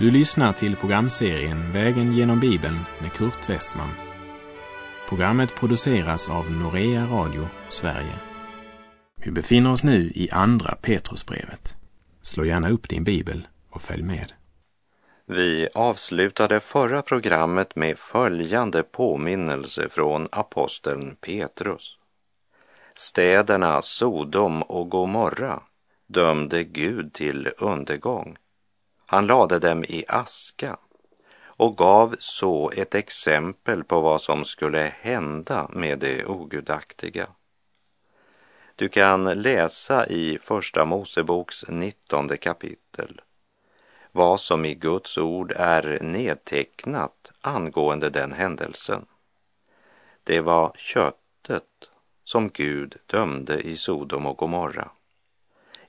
Du lyssnar till programserien Vägen genom Bibeln med Kurt Westman. Programmet produceras av Norea Radio Sverige. Vi befinner oss nu i Andra Petrusbrevet. Slå gärna upp din bibel och följ med. Vi avslutade förra programmet med följande påminnelse från aposteln Petrus. Städerna Sodom och Gomorra dömde Gud till undergång. Han lade dem i aska och gav så ett exempel på vad som skulle hända med det ogudaktiga. Du kan läsa i Första Moseboks 19 kapitel vad som i Guds ord är nedtecknat angående den händelsen. Det var köttet som Gud dömde i Sodom och Gomorra.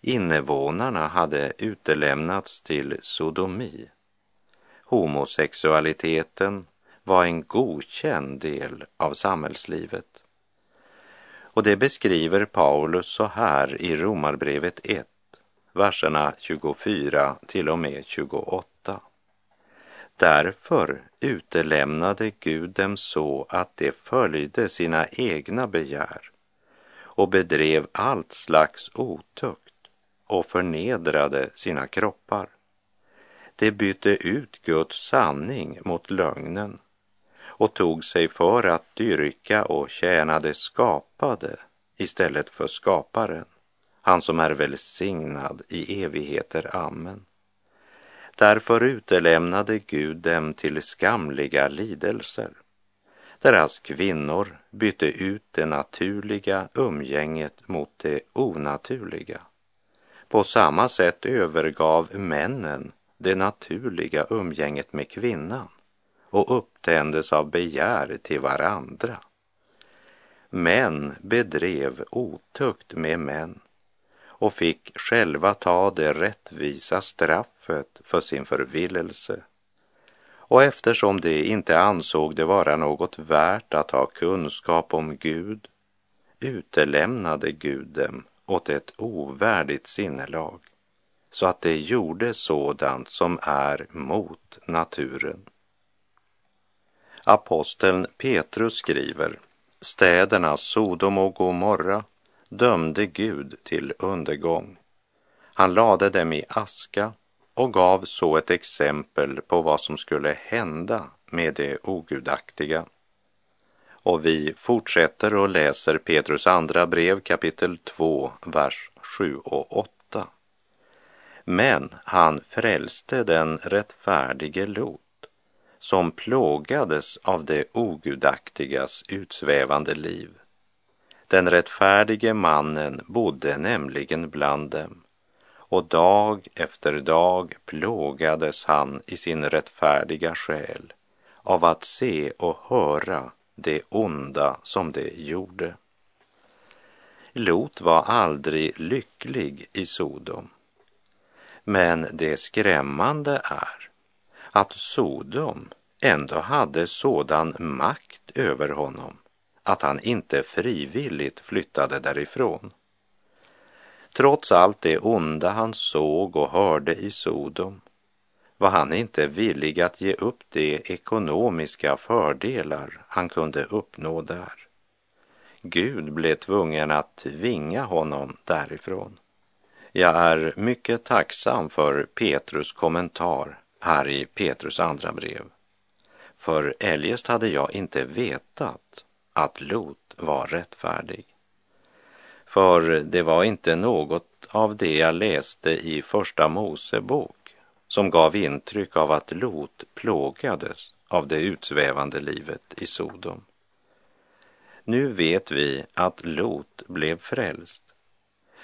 Invånarna hade utelämnats till sodomi. Homosexualiteten var en godkänd del av samhällslivet. Och det beskriver Paulus så här i Romarbrevet 1, verserna 24 till och med 28. Därför utelämnade Gud dem så att de följde sina egna begär och bedrev allt slags otukt och förnedrade sina kroppar. De bytte ut Guds sanning mot lögnen och tog sig för att dyrka och tjäna det skapade istället för skaparen, han som är välsignad i evigheter. Amen. Därför utelämnade Gud dem till skamliga lidelser. Deras kvinnor bytte ut det naturliga umgänget mot det onaturliga. På samma sätt övergav männen det naturliga umgänget med kvinnan och upptändes av begär till varandra. Män bedrev otukt med män och fick själva ta det rättvisa straffet för sin förvillelse. Och eftersom de inte ansåg det vara något värt att ha kunskap om Gud utelämnade Gud dem åt ett ovärdigt sinnelag så att de gjorde sådant som är mot naturen. Aposteln Petrus skriver, städerna Sodom och Gomorra dömde Gud till undergång. Han lade dem i aska och gav så ett exempel på vad som skulle hända med det ogudaktiga. Och vi fortsätter och läser Petrus andra brev kapitel 2, vers 7 och 8. Men han frälste den rättfärdige Lot som plågades av det ogudaktigas utsvävande liv. Den rättfärdige mannen bodde nämligen bland dem och dag efter dag plågades han i sin rättfärdiga själ av att se och höra det onda som det gjorde. Lot var aldrig lycklig i Sodom. Men det skrämmande är att Sodom ändå hade sådan makt över honom att han inte frivilligt flyttade därifrån. Trots allt det onda han såg och hörde i Sodom var han inte villig att ge upp de ekonomiska fördelar han kunde uppnå där. Gud blev tvungen att tvinga honom därifrån. Jag är mycket tacksam för Petrus kommentar här i Petrus andra brev. För eljest hade jag inte vetat att Lot var rättfärdig. För det var inte något av det jag läste i Första Mosebok som gav intryck av att Lot plågades av det utsvävande livet i Sodom. Nu vet vi att Lot blev frälst.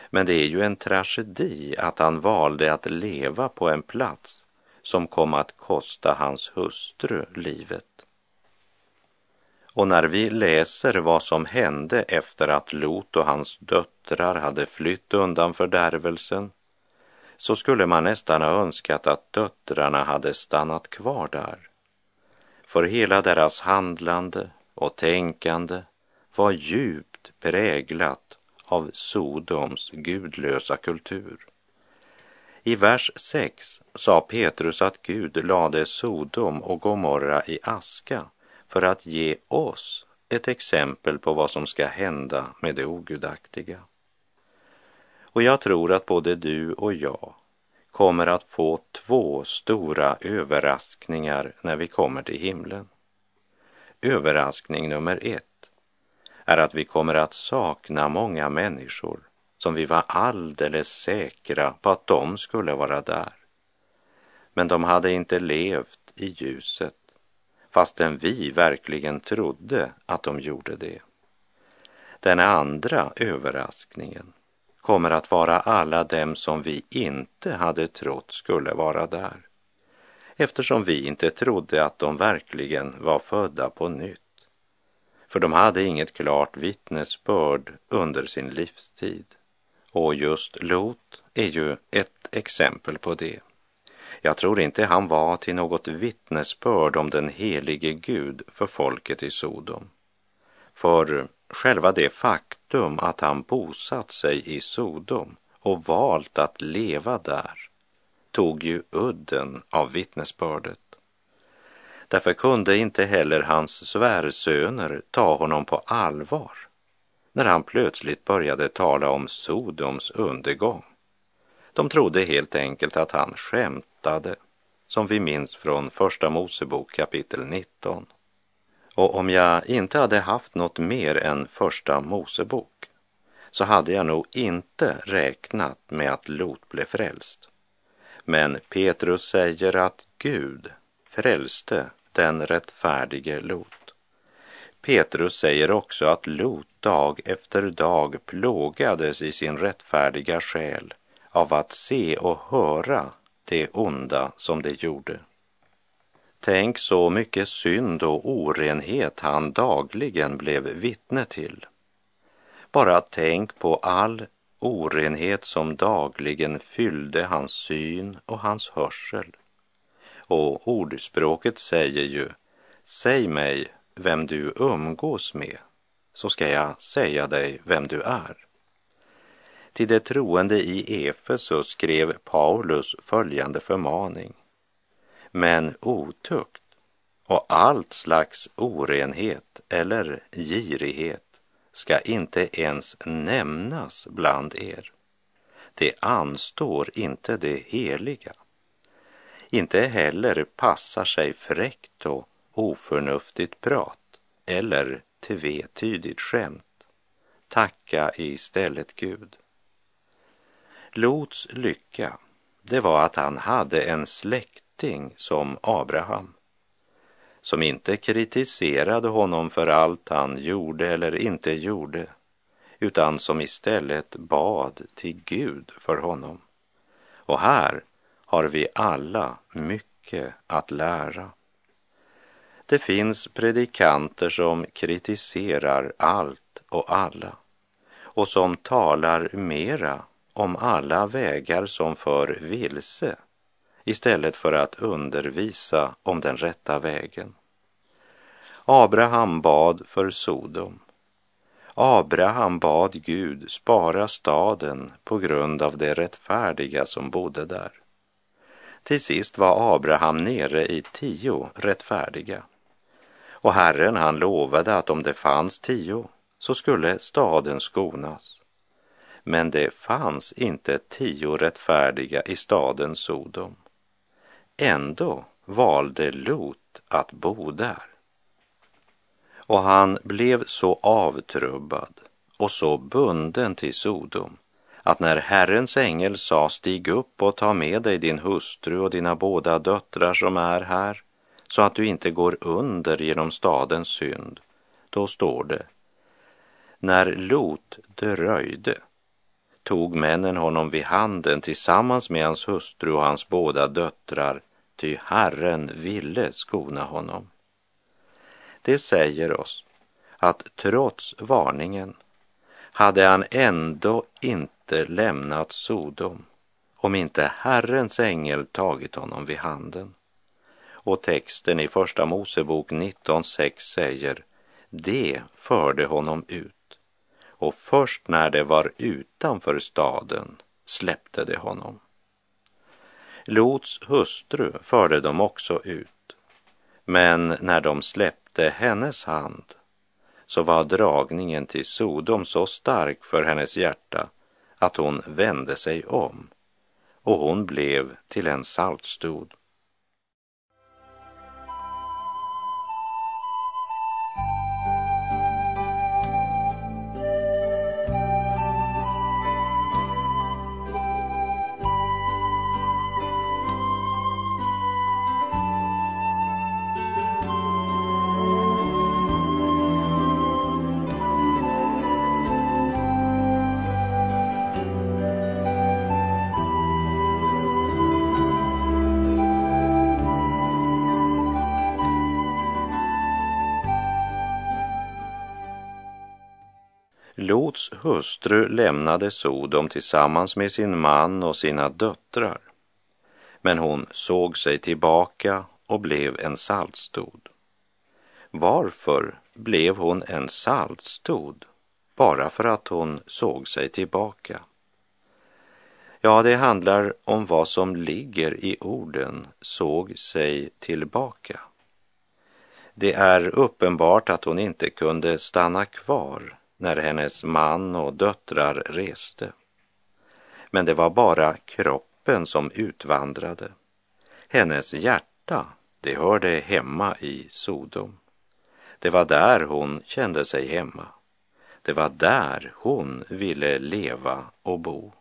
Men det är ju en tragedi att han valde att leva på en plats som kom att kosta hans hustru livet. Och när vi läser vad som hände efter att Lot och hans döttrar hade flytt undan fördärvelsen så skulle man nästan ha önskat att döttrarna hade stannat kvar där. För hela deras handlande och tänkande var djupt präglat av Sodoms gudlösa kultur. I vers 6 sa Petrus att Gud lade Sodom och Gomorra i aska för att ge oss ett exempel på vad som ska hända med det ogudaktiga. Och jag tror att både du och jag kommer att få två stora överraskningar när vi kommer till himlen. Överraskning nummer ett är att vi kommer att sakna många människor som vi var alldeles säkra på att de skulle vara där. Men de hade inte levt i ljuset fastän vi verkligen trodde att de gjorde det. Den andra överraskningen kommer att vara alla dem som vi inte hade trott skulle vara där eftersom vi inte trodde att de verkligen var födda på nytt. För de hade inget klart vittnesbörd under sin livstid. Och just Lot är ju ett exempel på det. Jag tror inte han var till något vittnesbörd om den helige Gud för folket i Sodom. För själva det faktum att han bosatt sig i Sodom och valt att leva där tog ju udden av vittnesbördet. Därför kunde inte heller hans svärsöner ta honom på allvar när han plötsligt började tala om Sodoms undergång. De trodde helt enkelt att han skämtade, som vi minns från Första Mosebok kapitel 19. Och om jag inte hade haft något mer än Första Mosebok så hade jag nog inte räknat med att Lot blev frälst. Men Petrus säger att Gud frälste den rättfärdige Lot. Petrus säger också att Lot dag efter dag plågades i sin rättfärdiga själ av att se och höra det onda som det gjorde. Tänk så mycket synd och orenhet han dagligen blev vittne till. Bara tänk på all orenhet som dagligen fyllde hans syn och hans hörsel. Och ordspråket säger ju, säg mig vem du umgås med, så ska jag säga dig vem du är. Till de troende i Efesus skrev Paulus följande förmaning. Men otukt och allt slags orenhet eller girighet ska inte ens nämnas bland er. Det anstår inte det heliga. Inte heller passar sig fräckt och oförnuftigt prat eller tvetydigt skämt. Tacka istället Gud. Lots lycka, det var att han hade en släkt släkting som Abraham som inte kritiserade honom för allt han gjorde eller inte gjorde, utan som istället bad till Gud för honom. Och här har vi alla mycket att lära. Det finns predikanter som kritiserar allt och alla och som talar mera om alla vägar som för vilse istället för att undervisa om den rätta vägen. Abraham bad för Sodom. Abraham bad Gud spara staden på grund av det rättfärdiga som bodde där. Till sist var Abraham nere i tio rättfärdiga. Och Herren han lovade att om det fanns tio så skulle staden skonas. Men det fanns inte tio rättfärdiga i staden Sodom. Ändå valde Lot att bo där. Och han blev så avtrubbad och så bunden till Sodom att när Herrens ängel sa stig upp och ta med dig din hustru och dina båda döttrar som är här så att du inte går under genom stadens synd, då står det när Lot dröjde tog männen honom vid handen tillsammans med hans hustru och hans båda döttrar, ty Herren ville skona honom. Det säger oss att trots varningen hade han ändå inte lämnat Sodom om inte Herrens ängel tagit honom vid handen. Och texten i Första Mosebok 19.6 säger, det förde honom ut och först när det var utanför staden släppte det honom. Lots hustru förde de också ut, men när de släppte hennes hand så var dragningen till Sodom så stark för hennes hjärta att hon vände sig om och hon blev till en saltstod. Lots hustru lämnade Sodom tillsammans med sin man och sina döttrar. Men hon såg sig tillbaka och blev en saltstod. Varför blev hon en saltstod? Bara för att hon såg sig tillbaka. Ja, det handlar om vad som ligger i orden såg sig tillbaka. Det är uppenbart att hon inte kunde stanna kvar när hennes man och döttrar reste. Men det var bara kroppen som utvandrade. Hennes hjärta, det hörde hemma i Sodom. Det var där hon kände sig hemma. Det var där hon ville leva och bo.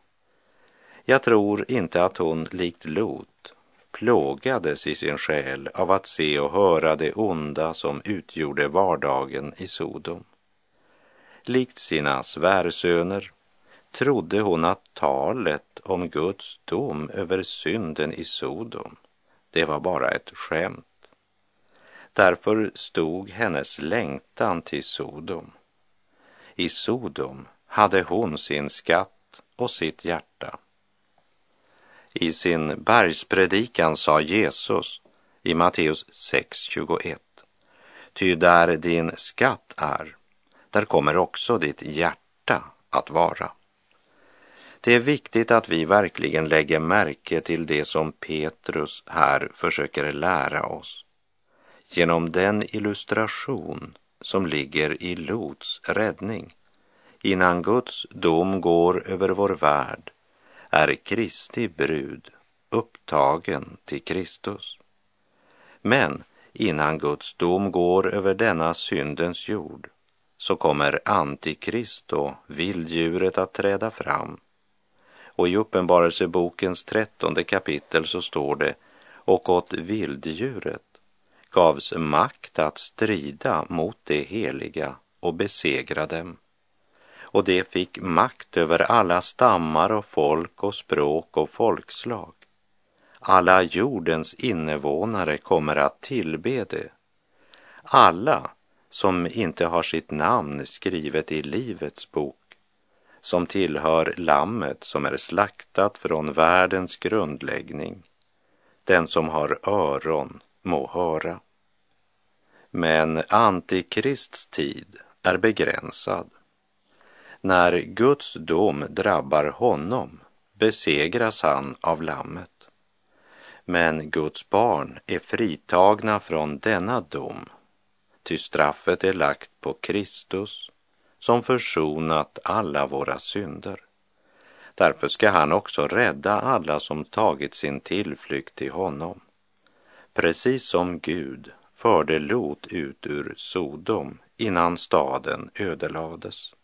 Jag tror inte att hon likt Lot plågades i sin själ av att se och höra det onda som utgjorde vardagen i Sodom. Likt sina svärsöner trodde hon att talet om Guds dom över synden i Sodom, det var bara ett skämt. Därför stod hennes längtan till Sodom. I Sodom hade hon sin skatt och sitt hjärta. I sin bergspredikan sa Jesus i Matteus 6.21 Ty där din skatt är, där kommer också ditt hjärta att vara. Det är viktigt att vi verkligen lägger märke till det som Petrus här försöker lära oss. Genom den illustration som ligger i Lots räddning. Innan Guds dom går över vår värld är Kristi brud upptagen till Kristus. Men innan Guds dom går över denna syndens jord så kommer Antikrist och vilddjuret att träda fram. Och i Uppenbarelsebokens trettonde kapitel så står det och åt vilddjuret gavs makt att strida mot det heliga och besegra dem. Och det fick makt över alla stammar och folk och språk och folkslag. Alla jordens invånare kommer att tillbe det. Alla som inte har sitt namn skrivet i Livets bok, som tillhör Lammet som är slaktat från världens grundläggning. Den som har öron må höra. Men Antikrists tid är begränsad. När Guds dom drabbar honom besegras han av Lammet. Men Guds barn är fritagna från denna dom ty straffet är lagt på Kristus som försonat alla våra synder. Därför ska han också rädda alla som tagit sin tillflykt till honom. Precis som Gud förde Lot ut ur Sodom innan staden ödelades.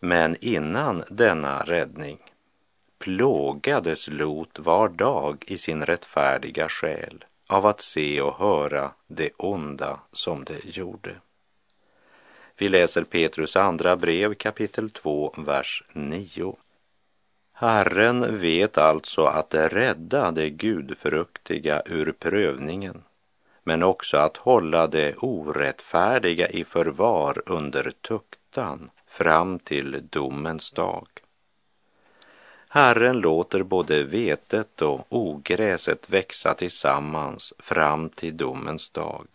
Men innan denna räddning plågades Lot var dag i sin rättfärdiga själ av att se och höra det onda som det gjorde. Vi läser Petrus andra brev kapitel 2, vers 9. Herren vet alltså att rädda det gudfruktiga ur prövningen, men också att hålla det orättfärdiga i förvar under tuktan fram till domens dag. Herren låter både vetet och ogräset växa tillsammans fram till domens dag,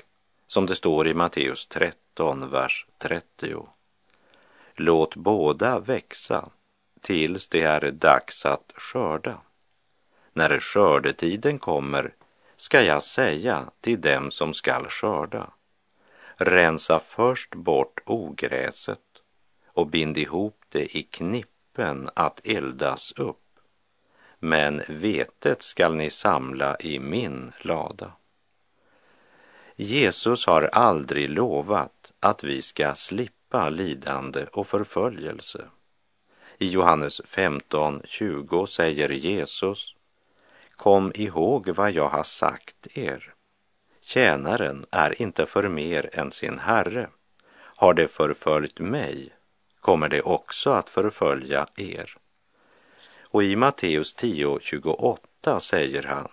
som det står i Matteus 13, vers 30. Låt båda växa tills det är dags att skörda. när skördetiden kommer ska jag säga till dem som skall skörda. Rensa först bort ogräset och bind ihop det i knipp knippen att eldas upp. Men vetet skall ni samla i min lada. Jesus har aldrig lovat att vi ska slippa lidande och förföljelse. I Johannes 15.20 säger Jesus Kom ihåg vad jag har sagt er. Tjänaren är inte för mer än sin herre. Har det förföljt mig kommer det också att förfölja er. Och i Matteus 10.28 säger han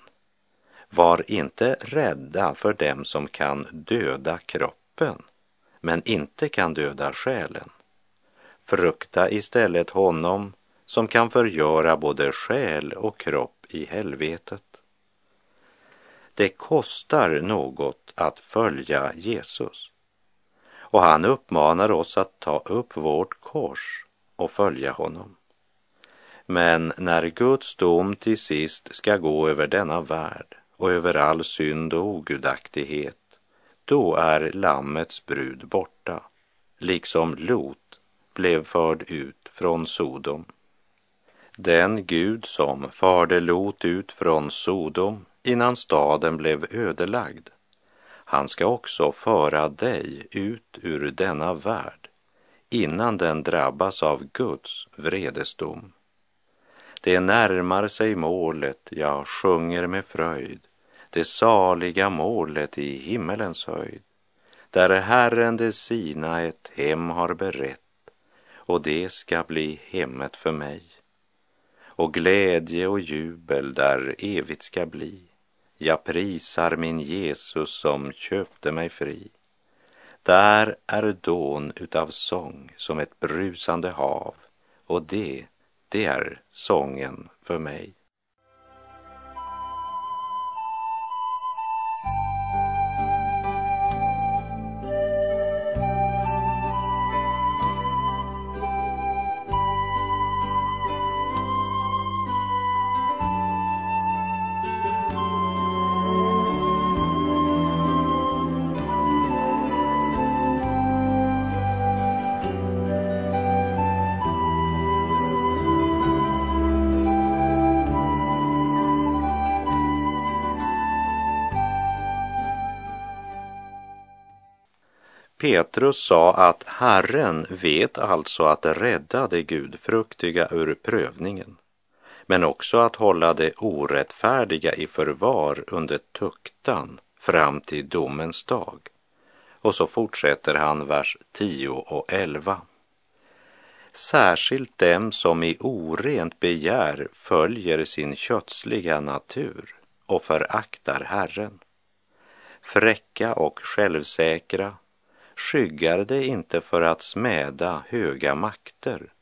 Var inte rädda för dem som kan döda kroppen men inte kan döda själen. Frukta istället honom som kan förgöra både själ och kropp i helvetet. Det kostar något att följa Jesus. Och han uppmanar oss att ta upp vårt kors och följa honom. Men när Guds dom till sist ska gå över denna värld och över all synd och ogudaktighet, då är Lammets brud borta, liksom Lot blev förd ut från Sodom. Den Gud som förde Lot ut från Sodom innan staden blev ödelagd, han ska också föra dig ut ur denna värld innan den drabbas av Guds vredesdom. Det närmar sig målet, jag sjunger med fröjd, det saliga målet i himmelens höjd, där Herren det sina ett hem har berett och det ska bli hemmet för mig och glädje och jubel där evigt ska bli. Jag prisar min Jesus som köpte mig fri. Där är dån utav sång som ett brusande hav och det, det är sången för mig. Petrus sa att Herren vet alltså att rädda det gudfruktiga ur prövningen, men också att hålla det orättfärdiga i förvar under tuktan fram till domens dag. Och så fortsätter han vers 10 och 11. Särskilt dem som i orent begär följer sin kötsliga natur och föraktar Herren. Fräcka och självsäkra skyggar det inte för att smäda höga makter,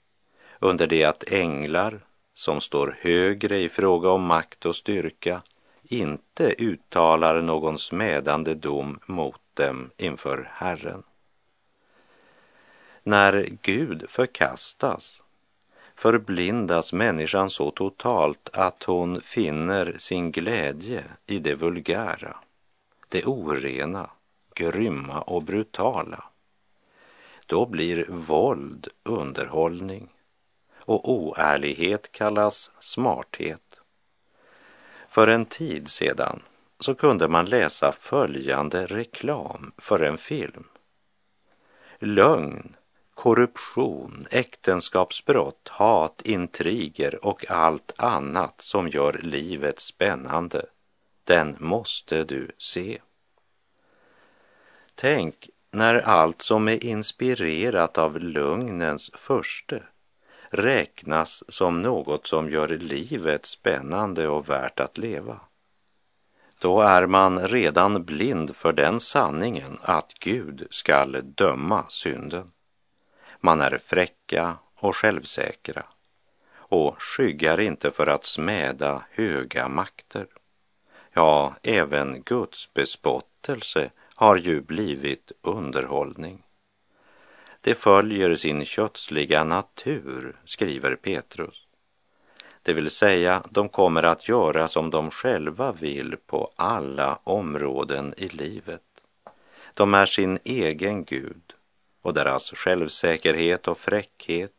under det att änglar som står högre i fråga om makt och styrka inte uttalar någon smädande dom mot dem inför Herren. När Gud förkastas förblindas människan så totalt att hon finner sin glädje i det vulgära, det orena, grymma och brutala. Då blir våld underhållning och oärlighet kallas smarthet. För en tid sedan så kunde man läsa följande reklam för en film. Lögn, korruption, äktenskapsbrott, hat, intriger och allt annat som gör livet spännande, den måste du se. Tänk när allt som är inspirerat av lugnens förste räknas som något som gör livet spännande och värt att leva. Då är man redan blind för den sanningen att Gud skall döma synden. Man är fräcka och självsäkra och skyggar inte för att smäda höga makter. Ja, även Guds bespottelse har ju blivit underhållning. Det följer sin kötsliga natur, skriver Petrus. Det vill säga, de kommer att göra som de själva vill på alla områden i livet. De är sin egen Gud och deras självsäkerhet och fräckhet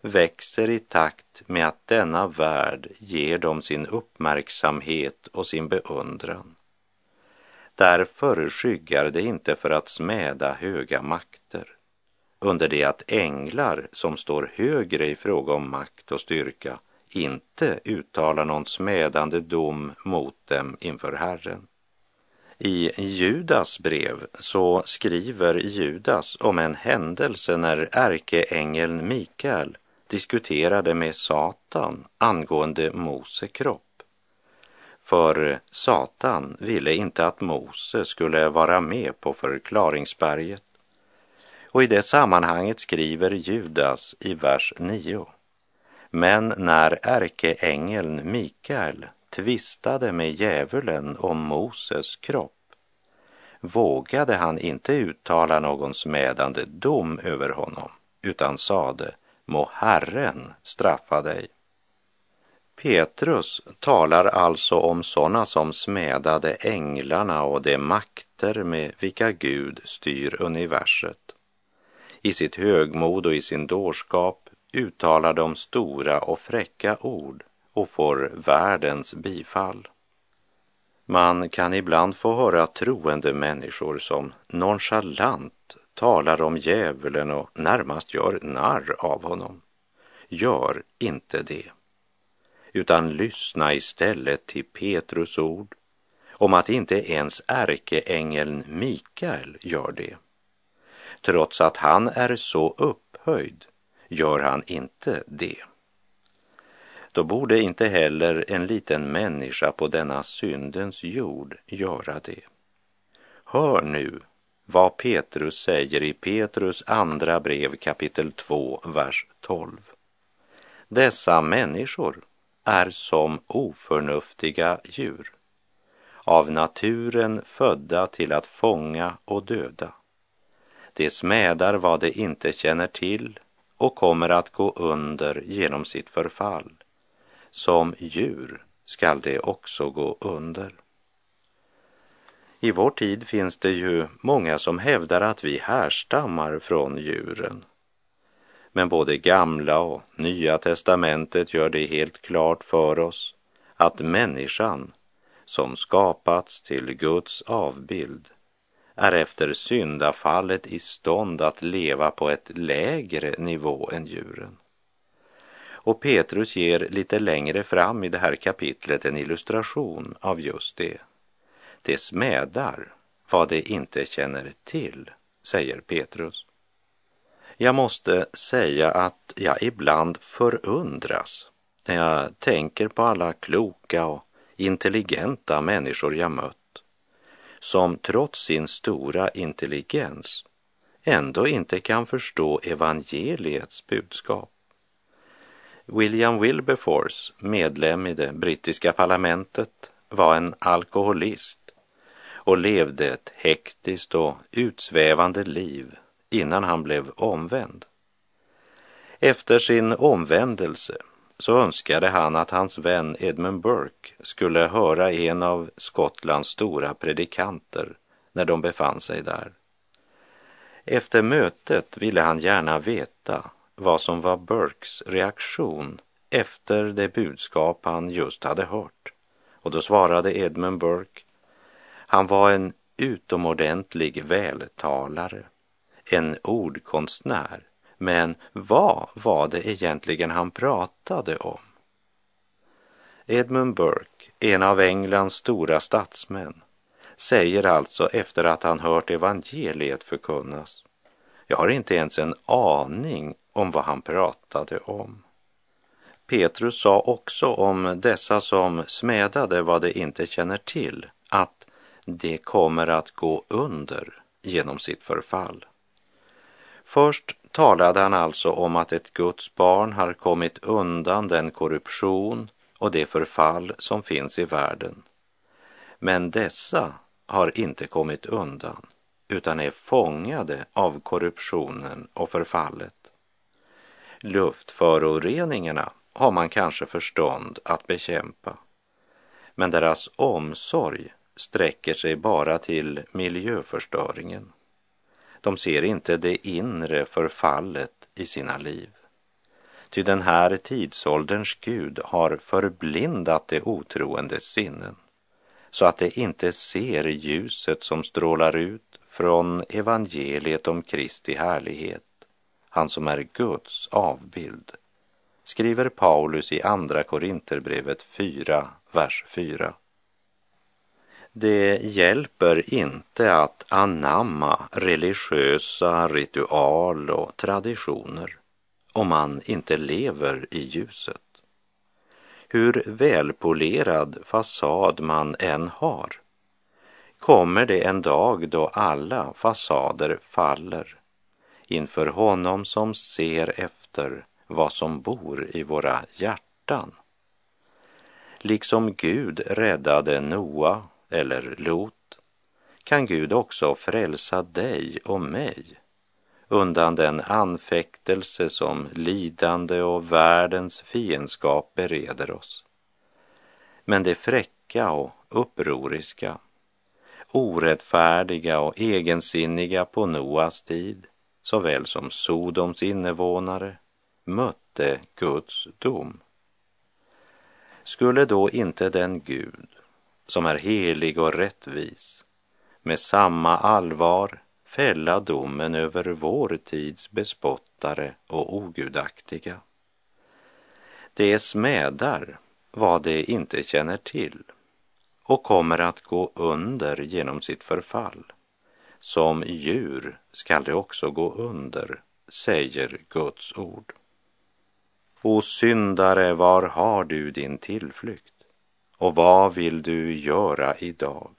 växer i takt med att denna värld ger dem sin uppmärksamhet och sin beundran. Därför skyggar det inte för att smäda höga makter, under det att änglar som står högre i fråga om makt och styrka inte uttalar någon smädande dom mot dem inför Herren. I Judas brev så skriver Judas om en händelse när ärkeängeln Mikael diskuterade med Satan angående Mose kropp. För Satan ville inte att Mose skulle vara med på förklaringsberget. Och i det sammanhanget skriver Judas i vers 9. Men när ärkeängeln Mikael tvistade med djävulen om Moses kropp vågade han inte uttala någon smädande dom över honom utan sade må Herren straffa dig. Petrus talar alltså om sådana som smädade änglarna och de makter med vilka Gud styr universet. I sitt högmod och i sin dårskap uttalar de stora och fräcka ord och får världens bifall. Man kan ibland få höra troende människor som nonchalant talar om djävulen och närmast gör narr av honom. Gör inte det, utan lyssna istället till Petrus ord om att inte ens ärkeängeln Mikael gör det. Trots att han är så upphöjd gör han inte det. Då borde inte heller en liten människa på denna syndens jord göra det. Hör nu vad Petrus säger i Petrus andra brev kapitel 2, vers 12. Dessa människor är som oförnuftiga djur, av naturen födda till att fånga och döda. De smädar vad de inte känner till och kommer att gå under genom sitt förfall. Som djur skall de också gå under. I vår tid finns det ju många som hävdar att vi härstammar från djuren. Men både gamla och nya testamentet gör det helt klart för oss att människan som skapats till Guds avbild är efter syndafallet i stånd att leva på ett lägre nivå än djuren. Och Petrus ger lite längre fram i det här kapitlet en illustration av just det. Det smädar vad det inte känner till, säger Petrus. Jag måste säga att jag ibland förundras när jag tänker på alla kloka och intelligenta människor jag mött som trots sin stora intelligens ändå inte kan förstå evangeliets budskap. William Wilberforce, medlem i det brittiska parlamentet, var en alkoholist och levde ett hektiskt och utsvävande liv innan han blev omvänd. Efter sin omvändelse så önskade han att hans vän Edmund Burke skulle höra en av Skottlands stora predikanter när de befann sig där. Efter mötet ville han gärna veta vad som var Burkes reaktion efter det budskap han just hade hört. Och då svarade Edmund Burke, han var en utomordentlig vältalare, en ordkonstnär men vad var det egentligen han pratade om? Edmund Burke, en av Englands stora statsmän, säger alltså efter att han hört evangeliet förkunnas. Jag har inte ens en aning om vad han pratade om. Petrus sa också om dessa som smädade vad de inte känner till att de kommer att gå under genom sitt förfall. Först talade han alltså om att ett Guds barn har kommit undan den korruption och det förfall som finns i världen. Men dessa har inte kommit undan utan är fångade av korruptionen och förfallet. Luftföroreningarna har man kanske förstånd att bekämpa. Men deras omsorg sträcker sig bara till miljöförstöringen. De ser inte det inre förfallet i sina liv. Ty den här tidsålderns Gud har förblindat det otroendes sinnen så att de inte ser ljuset som strålar ut från evangeliet om Kristi härlighet, han som är Guds avbild, skriver Paulus i Andra Korinterbrevet 4, vers 4. Det hjälper inte att anamma religiösa ritual och traditioner om man inte lever i ljuset. Hur välpolerad fasad man än har kommer det en dag då alla fasader faller inför honom som ser efter vad som bor i våra hjärtan. Liksom Gud räddade Noa eller Lot kan Gud också frälsa dig och mig undan den anfäktelse som lidande och världens fiendskap bereder oss. Men det fräcka och upproriska, orättfärdiga och egensinniga på Noas tid, såväl som Sodoms invånare, mötte Guds dom. Skulle då inte den Gud som är helig och rättvis med samma allvar fälla domen över vår tids bespottare och ogudaktiga. Det smädar vad de inte känner till och kommer att gå under genom sitt förfall. Som djur skall de också gå under, säger Guds ord. O syndare, var har du din tillflykt? Och vad vill du göra idag?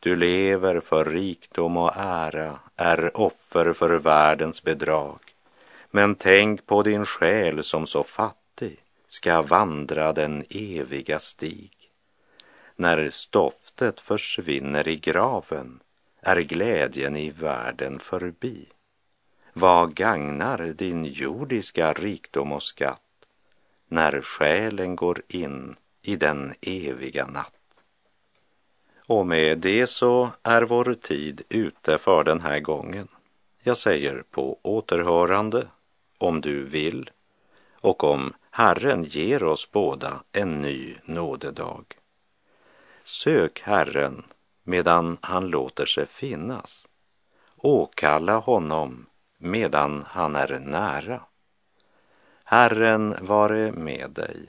Du lever för rikdom och ära, är offer för världens bedrag. Men tänk på din själ som så fattig ska vandra den eviga stig. När stoftet försvinner i graven är glädjen i världen förbi. Vad gagnar din jordiska rikdom och skatt när själen går in i den eviga natt? Och med det så är vår tid ute för den här gången. Jag säger på återhörande, om du vill, och om Herren ger oss båda en ny nådedag. Sök Herren medan han låter sig finnas. Åkalla honom medan han är nära. Herren vare med dig.